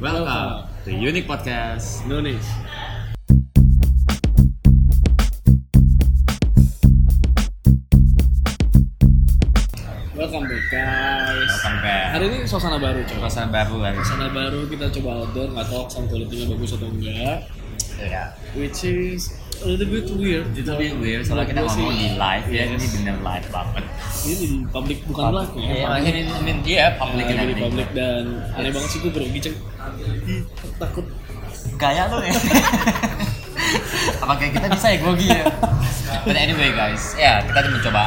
Welcome to Unique Podcast. Indonesia. Welcome back guys. Welcome back. Hari ini suasana baru coba. Suasana baru hari. Suasana baru kita coba outdoor, nggak tahu sound quality-nya bagus atau enggak. Iya. Which is a little bit weird. Itu lebih weird soalnya kita ngomong di live ya, ini bener live banget. Ini di public bukan live ya. Iya, ini ini dia public Nah, and ini di everything. public dan aneh banget sih gue grogi ceng. Takut. Gaya lu ya. Apa kayak kita bisa ya grogi ya? But anyway guys, ya kita tuh mencoba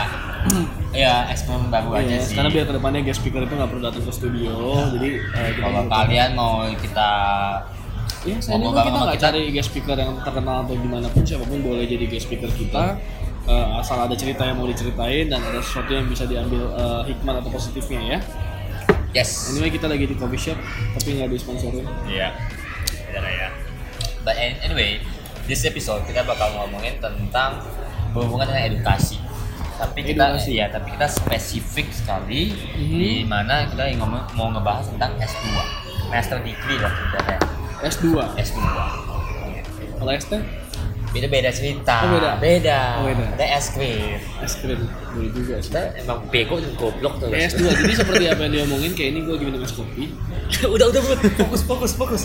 ya eksperimen baru aja Yes, sih. karena biar ke depannya guest speaker itu nggak perlu datang ke studio, jadi eh, Kalau kalian mau kita Ya, saya Ngomong ini kita nggak cari guest speaker yang terkenal atau gimana pun siapa pun boleh jadi guest speaker kita Eh, asal ada cerita yang mau diceritain dan ada sesuatu yang bisa diambil eh, hikmat atau positifnya ya. yes. Anyway kita lagi di coffee shop tapi nggak disponsorin. Iya. Benar ya. But an- anyway, this episode kita bakal ngomongin tentang berhubungan dengan edukasi. Tapi kita Edukasi. ya, tapi kita spesifik sekali Mhm. di mana kita ingin ngomong, mau ngebahas tentang S2. Master degree lah sebenarnya. S2. S2. Kalau ST Beda-beda cerita. Oh, beda. Beda. Oh, beda. Ada es krim. es krim boleh juga sih. Kita emang bego dan goblok tuh. Kayak S2 jadi seperti apa yang dia omongin kayak ini gue lagi minum es kopi. udah udah udah fokus fokus fokus.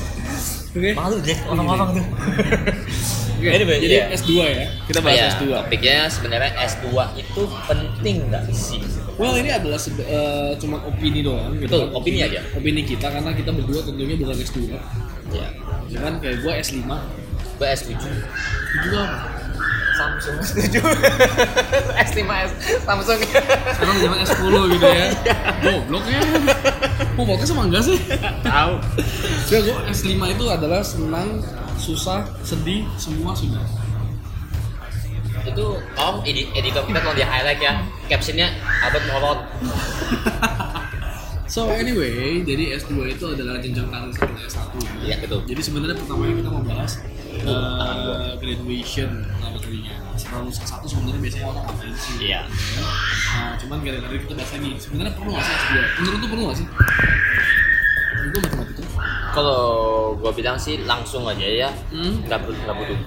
Oke. Malu deh orang-orang tuh. Oke. Anyway, Jadi iya. S2 ya. Kita bahas Iya, S2. Topiknya sebenarnya S2 itu penting nggak sih? Well ini adalah eh, cuma opini doang gitu Betul, kan. opini aja. Opini kita karena kita berdua tentunya bukan S2 Ya. Cuman kayak gue S5 S7. Itu juga apa? Samsung S7. S5 S Samsung. Sekarang zaman S10 gitu ya Goblok ya podcast sama enggak sih? Tahu. Ya gue S5 itu adalah senang, susah, sedih, semua sudah itu Om edi- editor kita kalau di highlight ya captionnya abad molot. So anyway, jadi S2 itu adalah jenjang karir setelah S1 Iya betul. Jadi sebenarnya pertamanya kita mau bahas eh, graduation pertama kalinya Setelah lulus S1 sebenarnya biasanya orang ngapain sih? Iya. Nah, cuman gara-gara kita bahas lagi, sebenarnya perlu nggak sih S2? Menurut tuh perlu nggak sih? Gue matematika Kalau gue bilang sih langsung aja ya. Hmm? Nggak perlu nggak butuh.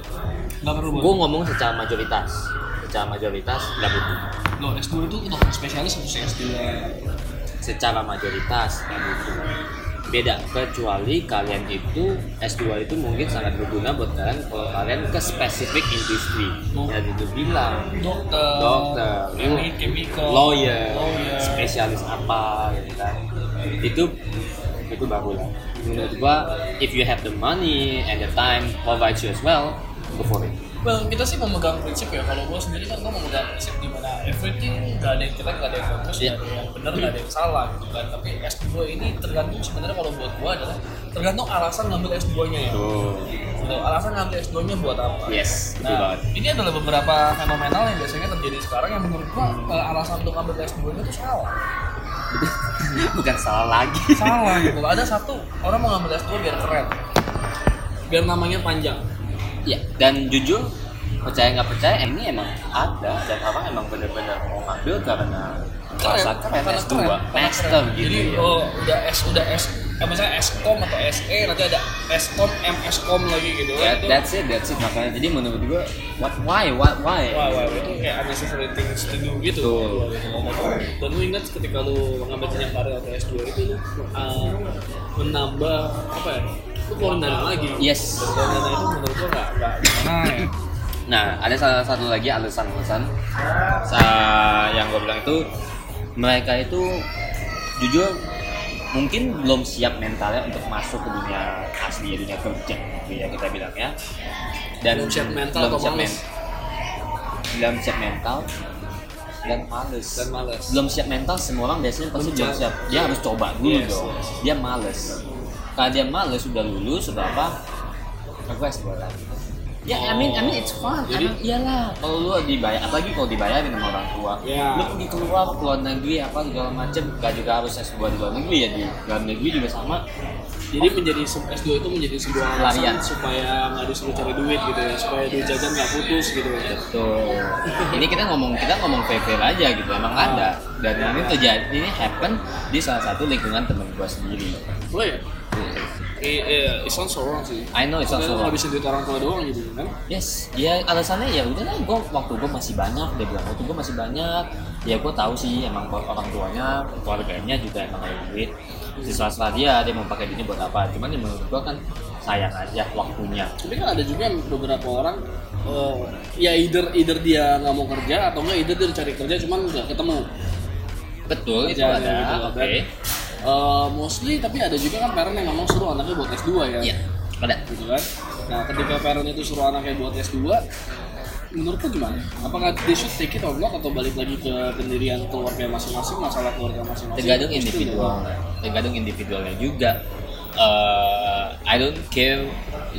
Nggak perlu Gue ngomong secara mayoritas. Secara mayoritas nggak butuh. Loh, S2 itu dokter spesialis harus S2 Secara mayoritas butuh. Beda kecuali kalian itu S2 itu mungkin sangat berguna buat kalian kalau kalian ke spesifik industri. Oh. Ya itu bilang Dokter dokter, Chemi- chemical lawyer, Lawyer spesialis apa gitu kan. Itu itu baru lah. Menurut gua if you have the money and the time provides you as well, go for it. Well, kita sih memegang prinsip ya. Kalau gue sendiri kan gue memegang prinsip di everything nggak ada yang jelek, nggak ada yang bagus, Iya. nggak ada yang benar, nggak ada yang salah gitu kan. Tapi S2 ini tergantung sebenarnya kalau buat gue adalah tergantung alasan ngambil S2-nya ya. Tuh. Gitu, alasan ngambil S2-nya buat apa? Yes, betul Nah, banget. ini adalah beberapa fenomenal yang biasanya terjadi sekarang yang menurut gua eh, alasan untuk ngambil S2-nya itu salah. Bukan salah lagi. Salah gitu. Ada satu orang mau ngambil S2 biar keren. Biar namanya panjang. Ya, dan jujur percaya nggak percaya ini emang ada dan orang emang bener-bener mau ngambil karena merasa keren karena S2 keren, master keren. gitu Jadi ya. oh udah S udah S eh, misalnya Skom atau SE nanti ada Skom MSkom lagi gitu Ya, Itu- that's it, that's it makanya. Jadi menurut gua, what, why, what, why? Wah, wah, itu kayak unnecessary things to do gitu. Dan lu ingat ketika lu mengambil jenjang karir atau S2 itu lu uh, menambah apa ya? Lu keluarin dana lagi. Yes. Dan dana itu menurut gua nggak nggak gimana ya. Nah, ada salah satu lagi alasan-alasan sa- yang gue bilang itu mereka itu jujur mungkin belum siap mentalnya untuk masuk ke dunia asli dunia kerja gitu ya kita bilang ya dan Belum siap mental belum atau siap males? men- belum siap mental dan males Dan males. belum siap mental semua orang biasanya pasti Belum belum siap. dia harus coba dulu Yes, dong yes. dia males kalau dia males sudah lulus sudah apa aku S2 lagi ya I mean I mean it's fun Jadi- Emang iyalah kalau lu dibayar apalagi kalau dibayarin sama orang tua Ya. lu pergi keluar ke luar negeri apa segala macem gak juga harus S2 di luar negeri ya di dalam negeri juga sama Jadi menjadi se- S2 itu menjadi sebuah alasan Pelarian. supaya nggak disuruh cari duit gitu ya, supaya duit jajan nggak putus gitu ya. Betul. ini kita ngomong kita ngomong fair aja gitu. Emang Ah. ada. Dan ini terjadi ini happen di salah satu lingkungan temen gua sendiri. Boleh ya? Eh, eh, it sounds so wrong sih. I know also lu ngabisin duit orang tua doang gitu kan? Yes, dia alasannya ya udah lah, gue waktu gue masih banyak, dia bilang waktu gue masih banyak. Ya gue tahu sih emang orang tuanya, keluarganya juga emang ada duit. Siswa-siswa dia, dia mau pakai duitnya buat apa? Cuman ya menurut gue kan sayang aja waktunya. Tapi kan ada juga yang beberapa orang eh, ya either either dia nggak mau kerja atau enggak either dia cari kerja cuman nggak ketemu. Betul, itu Kerjaan ada. gitu. Oke. Dan, eh, mostly tapi ada juga kan parent yang memang suruh anaknya buat S2 ya. Iya, ada. Gitu kan. Nah, ketika parent itu suruh anaknya buat S2 menurut lu gimana? Apakah they should take it or not atau balik lagi ke pendirian keluarga masing-masing, masalah keluarga masing-masing? tergantung Itu individual tergantung individualnya juga Eh, I don't care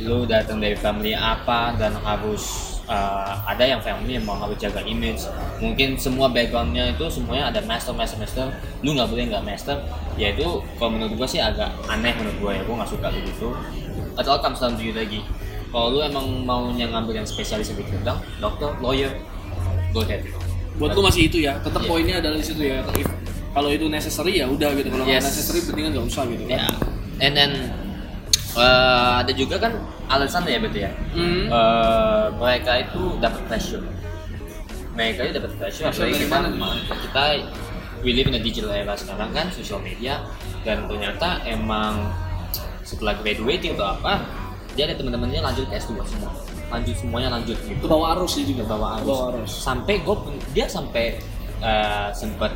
lu datang dari family apa dan harus eh, ada yang family yang mau harus jaga image. Mungkin semua backgroundnya itu semuanya ada master master master. Lu nggak boleh nggak master. Ya itu kalau menurut gua sih agak aneh menurut gua ya. Gua nggak suka begitu atau comes down to you lagi. Kalau lu emang maunya ngambil yang spesialis di bidang dokter lawyer go ahead. Buat lu masih itu ya. Tetap Iya. poinnya adalah di situ ya. Kalau itu necessary ya udah gitu. Kalau Yes. necessary pentingan nggak usah gitu kan. Ya. And then eh, ada juga kan alasan ya berarti ya? Hmm. Eh, mereka itu dapat pressure. Mereka itu dapat pressure apalagi kita kita we live in a digital era sekarang kan social media dan ternyata emang setelah graduating atau apa dia ada teman-temannya lanjut ke S2 semua. Lanjut semuanya lanjut gitu. Bawah arus sih juga? Bawa Ke bawah arus. Arus. Sampai gue dia sampai eh, sempet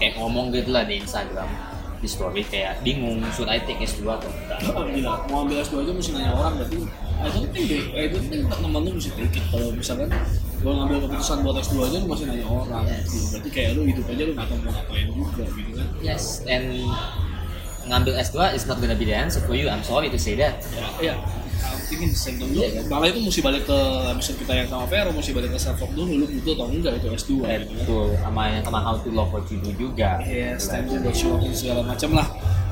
kayak ngomong gitu lah di Instagram di story kayak bingung should I take S2 atau enggak. Oh, gila. Mau ambil S2 aja mesti nanya orang berarti I don't think deh. I don't think teman lu mesti take it. Kalau misalkan gua ngambil keputusan buat S2 aja lu masih nanya orang. Gitu. berarti kayak lu hidup aja lu nggak tahu mau ngapain juga gitu kan? Yes and ngambil S2 is not gonna be the answer for you. I'm sorry to say that. Ya ya The same thing Iya, kan? malah itu mesti balik ke episode kita yang sama Vero mesti balik ke self dulu lu butuh atau enggak itu S2 gitu kan itu sama sama how to love what you do juga Yes, Gitu time to show off segala macam lah.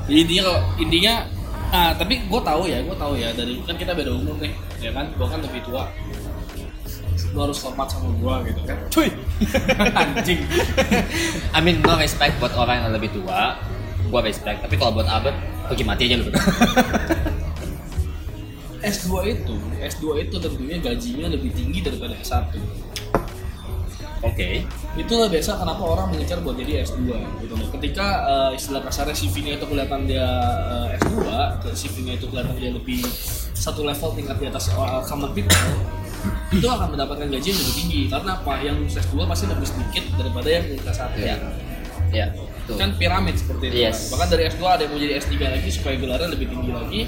Jadi intinya kalau intinya ah tapi gue tahu ya, gue tahu ya dari kan kita beda umur nih, ya kan? Gue kan lebih tua. Lu harus hormat sama gue gitu kan. Cuy. Anjing. I mean no respect buat orang yang lebih tua gua respect tapi kalau buat Albert pergi mati aja lu S2 itu, S2 itu tentunya gajinya lebih tinggi daripada S1. oke Itulah biasa kenapa orang mengejar buat jadi S2 gitu loh. Ketika eh, istilah kasarnya CV-nya itu kelihatan dia eh, S2, ke CV-nya itu kelihatan dia lebih satu level tingkat di atas eh, common people, itu akan mendapatkan gaji yang lebih tinggi. Karena apa? Yang lulus S2 pasti lebih sedikit daripada yang lulus S1. ya ya tuh Kan piramid seperti itu. Yes. kan. Bahkan dari S2 ada yang mau jadi S3 lagi supaya gelarnya lebih tinggi lagi,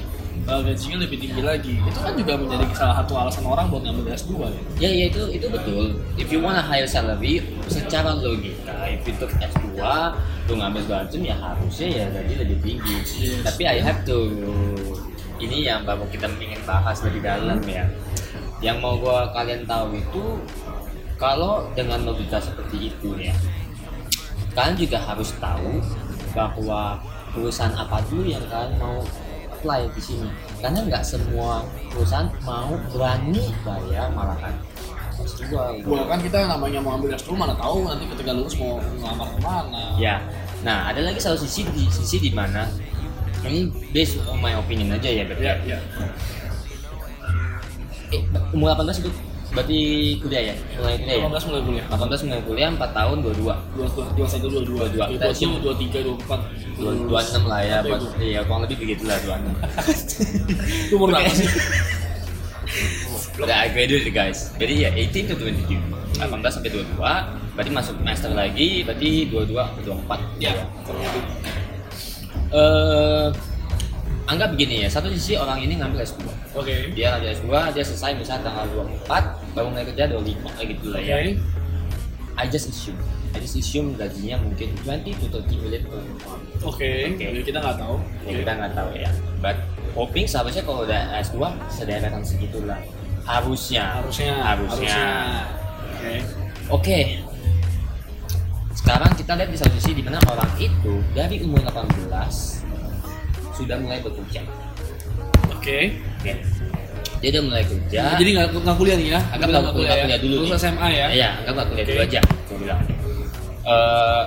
eh, gajinya lebih tinggi lagi. Itu kan juga menjadi salah satu alasan orang buat ngambil S2 ya. Ya, ya itu itu betul. If you want a higher salary, secara logika, if you took S2, lu ngambil macam ya harusnya ya gaji lebih tinggi. Yes. Tapi I have to ini yang baru kita ingin bahas lebih dalam ya. Yang mau gua kalian tahu itu kalau dengan logika seperti itu ya, kalian juga harus tahu bahwa perusahaan apa dulu yang kalian mau apply di sini karena nggak semua perusahaan mau berani bayar malahan S2 gitu. Kan kita namanya mau ambil S2 mana tahu nanti ketika lulus mau ngelamar ke mana. ya nah ada lagi satu sisi di sisi di mana ini based on my opinion aja ya berarti Ya, ya. eh, umur 18 itu berarti kuliah ya mulai kuliah ya 18 mulai kuliah. 18 mulai kuliah 4 tahun 22 Dua dua dua satu dua dua Dua, dua. dua dua dua tiga dua empat 26 lah ya buat, iya kurang lebih begitu lah 26 Itu umur berapa sih? Udah I graduate guys. Jadi ya 18 to 22. 18 sampai 22. Berarti masuk master lagi, berarti 22 ke 24. Ya. Eh anggap begini ya, satu sisi orang ini ngambil S2. Oke. Dia ngambil S2, dia selesai misalnya tanggal 24, baru mulai kerja 25 kayak gitu lah ya. Oke. I just assume. I just assume gajinya mungkin 20 to 30 million per month. Oke. Oke. Jadi kita nggak tahu. Ya kita nggak tahu ya. But hoping seharusnya kalau udah S2 sederetan segitulah. Harusnya. Harusnya. Harusnya. Oke. Oke. Sekarang kita lihat di satu sisi di mana orang itu dari umur 18 sudah mulai bekerja. Oke. Oke. Dia udah mulai kerja. Jadi nggak nggak kuliah nih ya? anggap nggak kuliah, nggak kuliah dulu. Lulus nih. SMA ya? Iya, anggap nggak kuliah dulu aja. Aku bilang. Eh,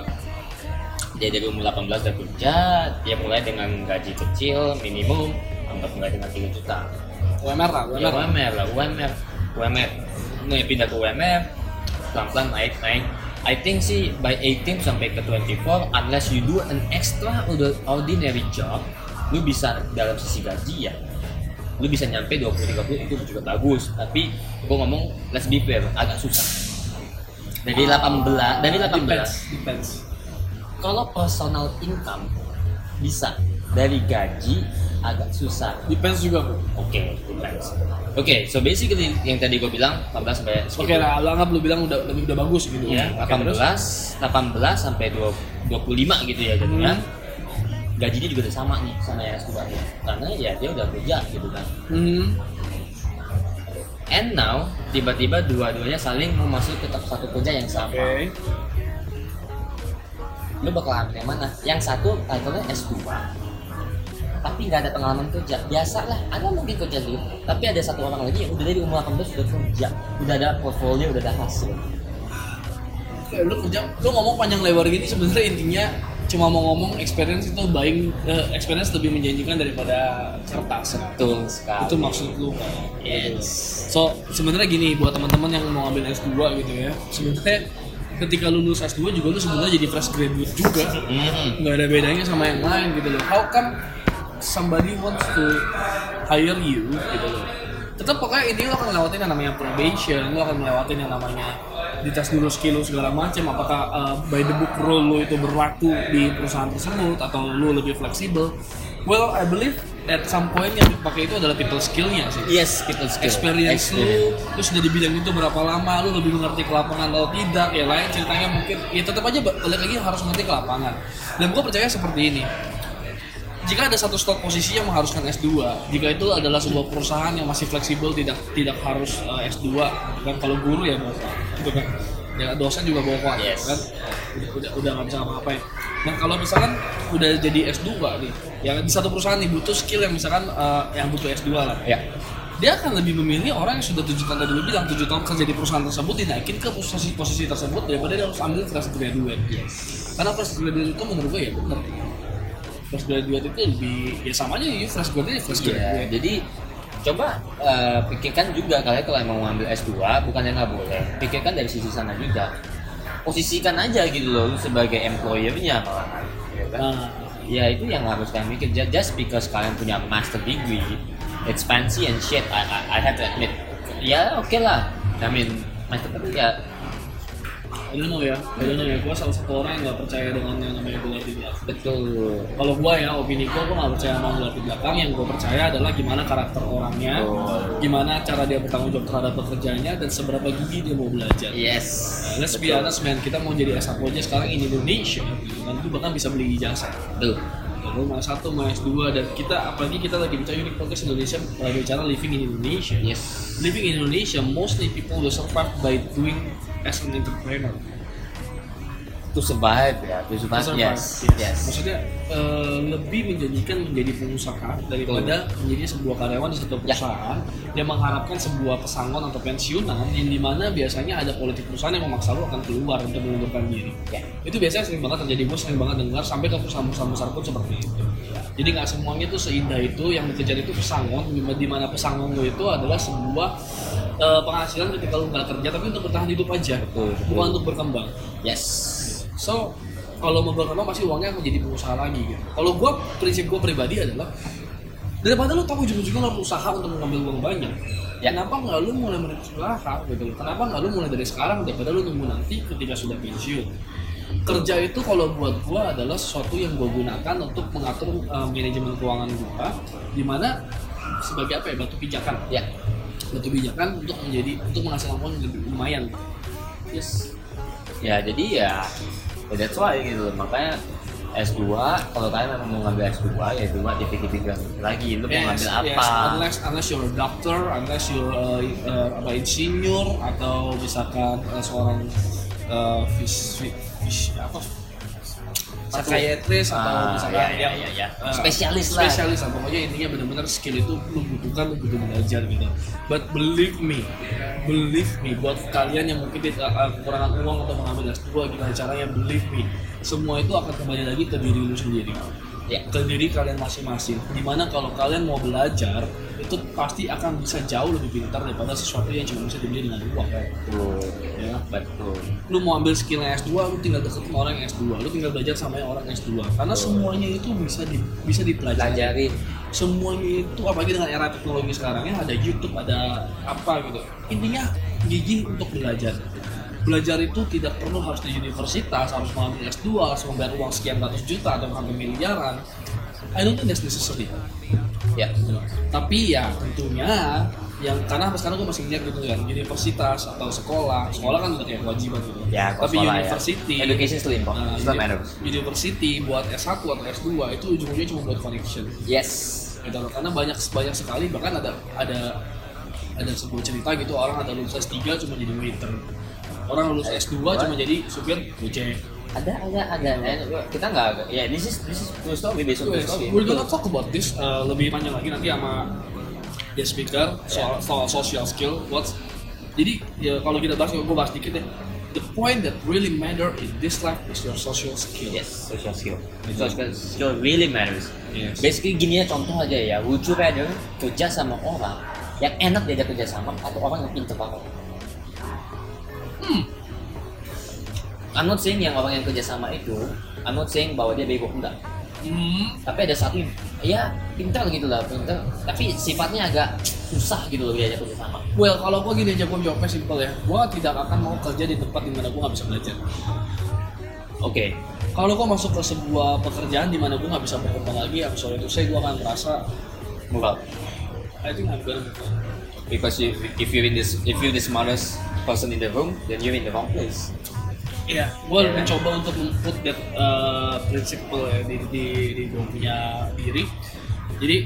dia dari umur 18 udah kerja dia mulai dengan gaji kecil minimum anggap mulai dengan 3 juta UMR lah ya, UMR lah UMR lah UMR UMR nih pindah ke UMR pelan-pelan naik naik I think sih by 18 sampai ke 24 unless you do an extraordinary job lu bisa dalam sisi gaji ya lu bisa nyampe 20 30 itu juga bagus. Tapi gua ngomong let's be fair agak susah. Dari 18 dari 18 depends depends. Kalau personal income bisa. Dari gaji agak susah. Depends juga bro Oke, depends. Oke, so basically yang tadi gue bilang 18 sampai oke lah lu anggap lu bilang udah lebih udah bagus gitu. Ya, terus? 18 18 sampai 20, 25 gitu ya jadinya. Hmm. Gajinya juga udah sama nih sama yang S2 nya. Karena ya dia udah kerja gitu kan. Hmm. And now tiba-tiba dua-duanya saling mau masuk ke satu kerja yang sama. Oke. Lu bakal ambil yang mana? Yang satu title-nya S2 tapi nggak ada pengalaman kerja biasa lah ada mungkin kerja dulu tapi ada satu orang lagi yang udah dari umur 18 sudah kerja udah ada portfolio udah ada hasil Kayak lu kerja lu ngomong panjang lebar gini sebenarnya intinya cuma mau ngomong experience itu buying eh, experience lebih menjanjikan daripada kertas. Betul sekali. Itu maksud lu. Kan yes. So sebenarnya gini buat teman-teman yang mau ambil S2 gitu ya sebenarnya ketika lu lulus S2 juga lu sebenarnya jadi fresh graduate juga. Mhm. nggak ada bedanya sama yang lain gitu loh. How come somebody wants to hire you gitu loh? Tetap pokoknya ini lo akan ngelewatin yang namanya probation lo akan ngelewatin yang namanya dites dulu skill lo segala macam apakah uh, by the book rule lo itu berlaku di perusahaan tersebut atau lo lebih fleksibel? Well I believe at some point yang dipakai itu adalah people skillnya sih. Yes people skill. Experience lu, lu sudah di bidang itu berapa lama, lu lebih mengerti ke lapangan atau tidak, ya lain ceritanya mungkin, ya tetap aja ba- balik lagi harus mengerti ke lapangan. Dan gue percaya seperti ini, jika ada satu slot posisi yang mengharuskan S2, jika itu adalah sebuah perusahaan yang masih fleksibel, tidak tidak harus eh, S2, kan kalau guru ya bapak, gitu kan, ya dosen juga bapak, Yes. kan, udah udah udah nggak bisa ngapa-ngapain. Nah kalau misalkan udah jadi S2 nih, ya di satu perusahaan nih butuh skill yang misalkan eh, yang butuh S2 lah, ya. Dia akan lebih memilih orang yang sudah tujuh tahun tadi lu bilang tujuh tahun kerja di perusahaan tersebut dinaikin ke posisi posisi tersebut daripada dia harus ambil fresh graduate. Yes. Karena fresh graduate itu menurut gue ya bener. Fresh graduate itu lebih ya sama aja ya fresh graduate fresh Iya, graduate. jadi coba eh, pikirkan juga kalian kalau emang mau ambil S2 bukannya nggak boleh. Pikirkan dari sisi sana juga. Posisikan aja gitu loh lu sebagai employer-nya malahan ya kan? nah, ya itu yang harus kalian mikir Ju- just because kalian punya master degree it's fancy and shit I, I, I have to admit. Ya oke lah. I mean master degree ya I don't know ya I don't know ya. Gue salah satu orang yang nggak percaya dengan yang namanya gelar di belakang. Betul. Kalau gue ya opini gue gue nggak percaya sama gelar di belakang. Yang gue percaya adalah gimana karakter orangnya Betul. gimana cara dia bertanggung jawab terhadap pekerjaannya dan seberapa gigi dia mau belajar. Yes. Nah, let's be Betul. honest man, kita mau jadi S1 aja sekarang in Indonesia gitu kan, itu bahkan bisa beli ijazah. Betul. Lalu mau S1, mau S2 dan kita apalagi kita lagi bicara unique podcast Indonesia lagi bicara living in Indonesia. yes. Living in Indonesia, mostly people will survive by doing as an entrepreneur. to survive ya to survive, To survive, yes yes. yes Maksudnya eh, lebih menjanjikan menjadi pengusaha daripada menjadi sebuah karyawan di satu Ya. perusahaan yang mengharapkan sebuah pesangon atau pensiunan yang di mana biasanya ada politik perusahaan yang memaksa lu akan keluar untuk mengundurkan diri. ya itu biasanya sering banget terjadi gue sering banget dengar sampai ke perusahaan-perusahaan besar pun seperti itu jadi nggak semuanya tuh seindah itu yang dikejar itu pesangon di mana pesangon lo itu adalah sebuah eh, penghasilan ketika lu nggak kerja tapi untuk bertahan hidup aja Betul, betul. bukan untuk berkembang. Yes. So kalau mau berkembang pasti uangnya akan jadi pengusaha lagi gitu. Kalau gue prinsip gue pribadi adalah daripada lu tahu ujung-ujungnya lu usaha untuk mengambil uang banyak Ya. kenapa nggak lu mulai merintis usaha gitu? Kenapa nggak lu mulai dari sekarang daripada lu nunggu nanti ketika sudah pensiun? Kerja itu kalau buat gua adalah sesuatu yang gua gunakan untuk mengatur uh, manajemen keuangan gua di mana sebagai apa ya batu pijakan. Ya batu pijakan untuk menjadi untuk menghasilkan uang yang lebih lumayan. Yes. Ya jadi ya ya that's why gitu makanya S2 kalau kalian memang mau ngambil S2 ya itu mah dipikir-pikir lagi lu mau ngambil apa? Unless unless you're a doctor, unless you're uh, uh, apa insinyur atau misalkan uh, seorang uh, vis, vis, vis- apa psychiatrist atau Ah, misalkan iya, iya, yang iya, iya. eh, Spesialis lah. spesialis lah pokoknya intinya benar-benar skill itu lu butuhkan lu butuh belajar gitu but believe me believe me buat kalian yang mungkin tidak uh, kekurangan uang atau mengambil S2 gimana caranya believe me semua itu akan kembali lagi ke diri lu sendiri Ya. ke diri kalian masing-masing di mana kalau kalian mau belajar itu pasti akan bisa jauh lebih pintar daripada sesuatu yang cuma bisa dibeli dengan uang Betul. ya Betul. lu mau ambil skillnya S2 lu tinggal deket sama orang yang S2 lu tinggal belajar sama yang orang S2 karena semuanya itu bisa di, bisa dipelajari Pelajarin. semuanya itu apalagi dengan era teknologi sekarang ya ada YouTube ada apa gitu intinya gigih untuk belajar belajar itu tidak perlu harus di universitas harus mengambil S2 harus membayar uang sekian ratus juta atau hampir miliaran I don't think that's necessary Ya. gitu. tapi ya tentunya yang karena sampai sekarang gue masih lihat gitu kan universitas atau sekolah sekolah kan udah kayak kewajiban gitu Ya, tapi sekolah ya. university Education still Nah, important. Still uni- matters. university buat S1 atau S2 itu ujung-ujungnya cuma buat connection Yes. gitu loh. karena banyak banyak sekali bahkan ada ada ada sebuah cerita gitu orang ada lulus S3 cuma jadi waiter orang lulus S2 cuma jadi supir gojek Ada, ada, ada. Eh, kita nggak, ya this is this is true story, based on story. we're gonna talk about this uh, lebih panjang lagi nanti sama guest speaker soal, soal social skill what's jadi ya kalau kita bahas gue bahas dikit ya the point that really matter in this life is your social skill Yes, social skill. Social skill really matters. Yes. Basically gini ya contoh aja ya, would you rather kerja sama orang yang enak diajak kerja sama atau orang yang pintar banget? Hmm. I'm not saying yang orang yang kerja sama itu, I'm not saying bahwa dia bego enggak. Hmm, Tapi ada satu ya pintar gitu lah, pintar. Tapi sifatnya agak susah gitu loh diajak kerja sama. Well, kalau gue gini aja, gue jawabnya simpel ya. Gue tidak akan mau kerja di tempat di mana gue nggak bisa belajar. Oke, Kalau gue masuk ke sebuah pekerjaan di mana gue nggak bisa berkembang lagi, I'm sorry to say, gue akan merasa, out. I think I'm gonna. Because if, if you're in this, if you're the smartest person in the room, then you're in the wrong place. Iya, gue Iya. mencoba untuk memput that uh, principle ya di di, di gue punya diri. Jadi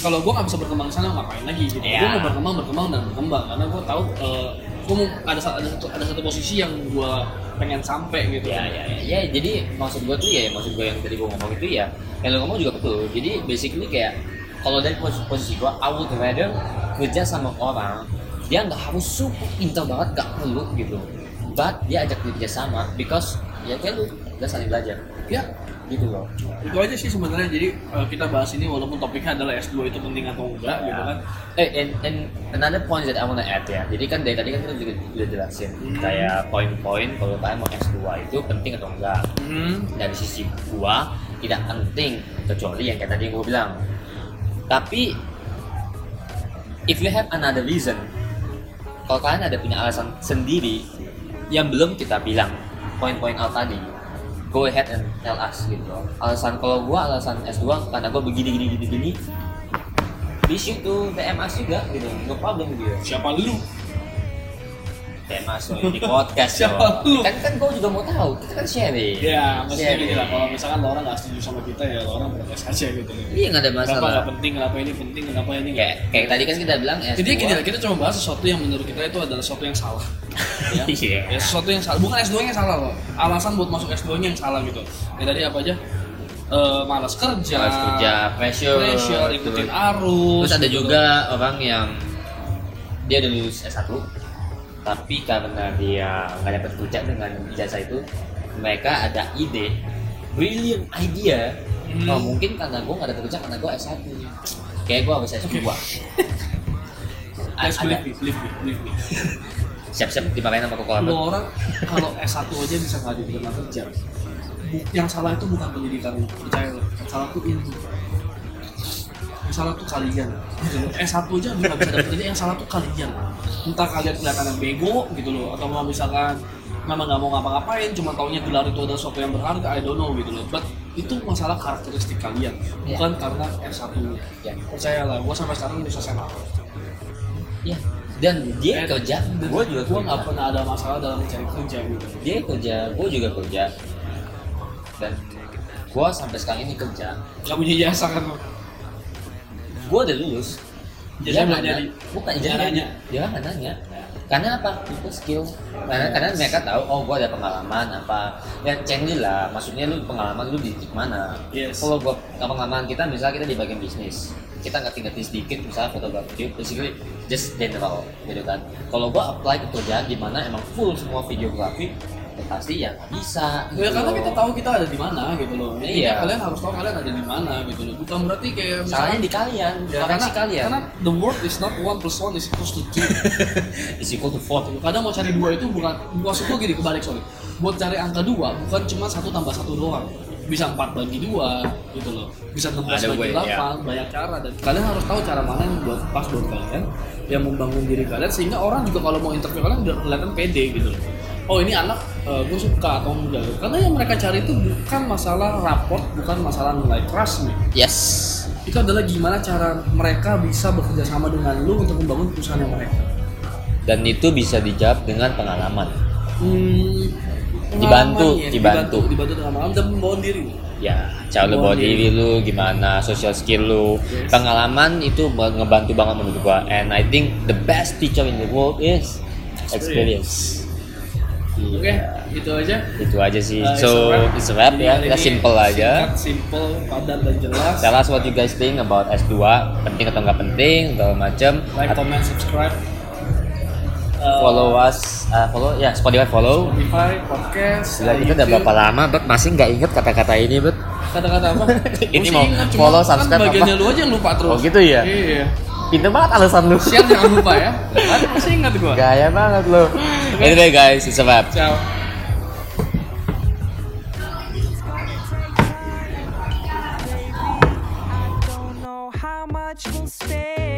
kalau gue nggak bisa berkembang sana ngapain lagi? Gitu. Iya. Gue mau berkembang, berkembang dan berkembang karena gue tahu uh, gue mau ada ada satu ada satu posisi yang gue pengen sampai gitu. Ya, ya, ya, ya, jadi maksud gue tuh ya, maksud gue yang tadi gue ngomong itu ya, yang lo ngomong juga betul. Jadi basically kayak kalau dari posisi, posisi gue, I would rather kerja sama orang dia nggak harus super pintar banget, nggak perlu gitu. But dia ajak kerja sama because ya kayak lu udah saling belajar, Ya, gitu loh. itu aja sih sebenarnya. Jadi uh, kita bahas ini walaupun topiknya adalah S2 itu penting atau enggak gitu kan. Eh, and, and another point that I wanna add ya. Jadi kan dari tadi kan kita juga udah jelasin kayak poin-poin kalau kalian mau S2 itu penting atau enggak. Hmm. dari sisi gua tidak penting kecuali yang kayak tadi gua bilang tapi if you have another reason kalau kalian ada punya alasan sendiri yang belum kita bilang poin-poin out tadi go ahead and tell us gitu. Alasan kalau gua alasan S2 karena gua begini gini gini gini you to DM us juga gitu. No problem gitu. Siapa lu? Us loh, di podcast lu? kan kan gua juga mau tahu kita kan sharing Ya, maksudnya Sharing. gini lah. Kalau misalkan lo orang nggak setuju sama kita ya lo orang protes aja gitu. iya nggak ada Kenapa masalah nggak penting? Kenapa ini penting? Kenapa ini nggak? kayak kayak tadi kan kita bilang S2 Jadi gini lah, kita cuma bahas sesuatu yang menurut kita itu adalah sesuatu yang salah. ya. Iya. ya sesuatu yang salah. Bukan S2 nya salah loh. Alasan buat masuk S2 nya yang salah gitu. Ya tadi apa aja? Eh, malas kerja, Malas kerja, pressure, pressure, ikutin arus. Terus ada gitu. juga orang yang dia udah lulus S1 tapi karena dia nggak dapat kerja dengan ijazah itu mereka ada ide brilliant idea Hmm. oh mungkin karena gue nggak dapat kerja karena gue S1 kayak gue harus S2 Guys, ada believe me, believe me, believe me. siap-siap dimarahin sama koko Lo orang kalau S1 aja bisa nggak diterima kerja. Yang salah itu bukan pendidikan percaya lo. Yang salah tuh ilmu. Salah tuh kalian. Gitu loh. S1 aja nggak bisa dapet kerja, yang salah tuh kalian. Entah kalian kelihatan bego gitu loh, atau mau misalkan memang nggak mau ngapa-ngapain, cuma taunya gelar itu adalah sesuatu yang berharga, I don't know gitu loh. But itu masalah karakteristik kalian, Iya. bukan karena S1 lo. ya Percayalah, gua sampai sekarang bisa SMA. ya dan dia Eh, kerja gue juga gua kerja. nggak pernah ada masalah dalam mencari kerja gitu. dia kerja gue juga kerja dan gue sampai sekarang ini kerja Gak punya jasa kan? Gue udah lulus. Ijazah Dia nggak nanya- jadi. bukan Nggak nanya. dia nggak nanya. Karena apa? Itu skill. Karena karena mereka tahu oh gue ada pengalaman apa. Ya cengli lah. Maksudnya lu pengalaman lu di titik mana. Yes. kalau gua pengalaman kita misalnya kita di bagian bisnis. Kita ngerti-ngerti sedikit misalnya fotografi basically just general gitu kan. Kalau gua apply ke kerjaan di mana emang full semua videografi pasti ya nggak bisa Ya gitu karena loh. kita tahu kita ada di mana gitu loh. Intinya Iya. kalian harus tahu kalian ada di mana gitu loh. Bukan berarti kayak salahnya di kalian Ya, karena, kalian karena the word is not one plus one is equals to two. is equal to four Kadang mau cari dua itu bukan maksud gua gini kebalik sorry. Buat cari angka dua bukan cuma satu tambah satu doang. Bisa empat bagi dua gitu loh. Bisa 16 Ada bagi delapan banyak cara dan kalian harus tahu cara mana yang buat pas buat kalian yang membangun diri kalian sehingga orang juga kalau mau interview kalian udah kelihatan pede gitu loh. Oh ini anak gue suka atau enggak karena yang mereka cari itu bukan masalah raport bukan masalah nilai nih. Yes. Itu adalah gimana cara mereka bisa bekerja sama dengan lu untuk membangun perusahaan yang mereka. dan itu bisa dijawab dengan pengalaman. Hmm, Dibantu, pengalaman ya, dibantu. dibantu dengan pengalaman dan pembawaan diri. ya cara lu bawa diri lu gimana social skill lu. Yes. pengalaman itu ngebantu banget menurut gua. And I think the best teacher in the world is experience Oke, itu aja. itu aja sih Uh, so it's a wrap ya kita simple aja Singkat, simple, padat dan jelas. tell us what you guys think about S2 penting atau nggak penting segala macam Like, comment, subscribe. Uh, follow us uh, follow ya Spotify follow Spotify, podcast. Gila, kita udah berapa lama, Bet? Masih nggak inget kata-kata ini, Bet? Kata-kata apa? Ini sih mau ingat, follow, kan subscribe, bagiannya apa? lu aja yang lupa terus. Oh, gitu ya? Iya. Pinter banget alasan lu. Siap jangan lupa ya. Kan masih ingat gua. Gaya banget lu. Anyway guys, it's a wrap. Ciao. Much will stay.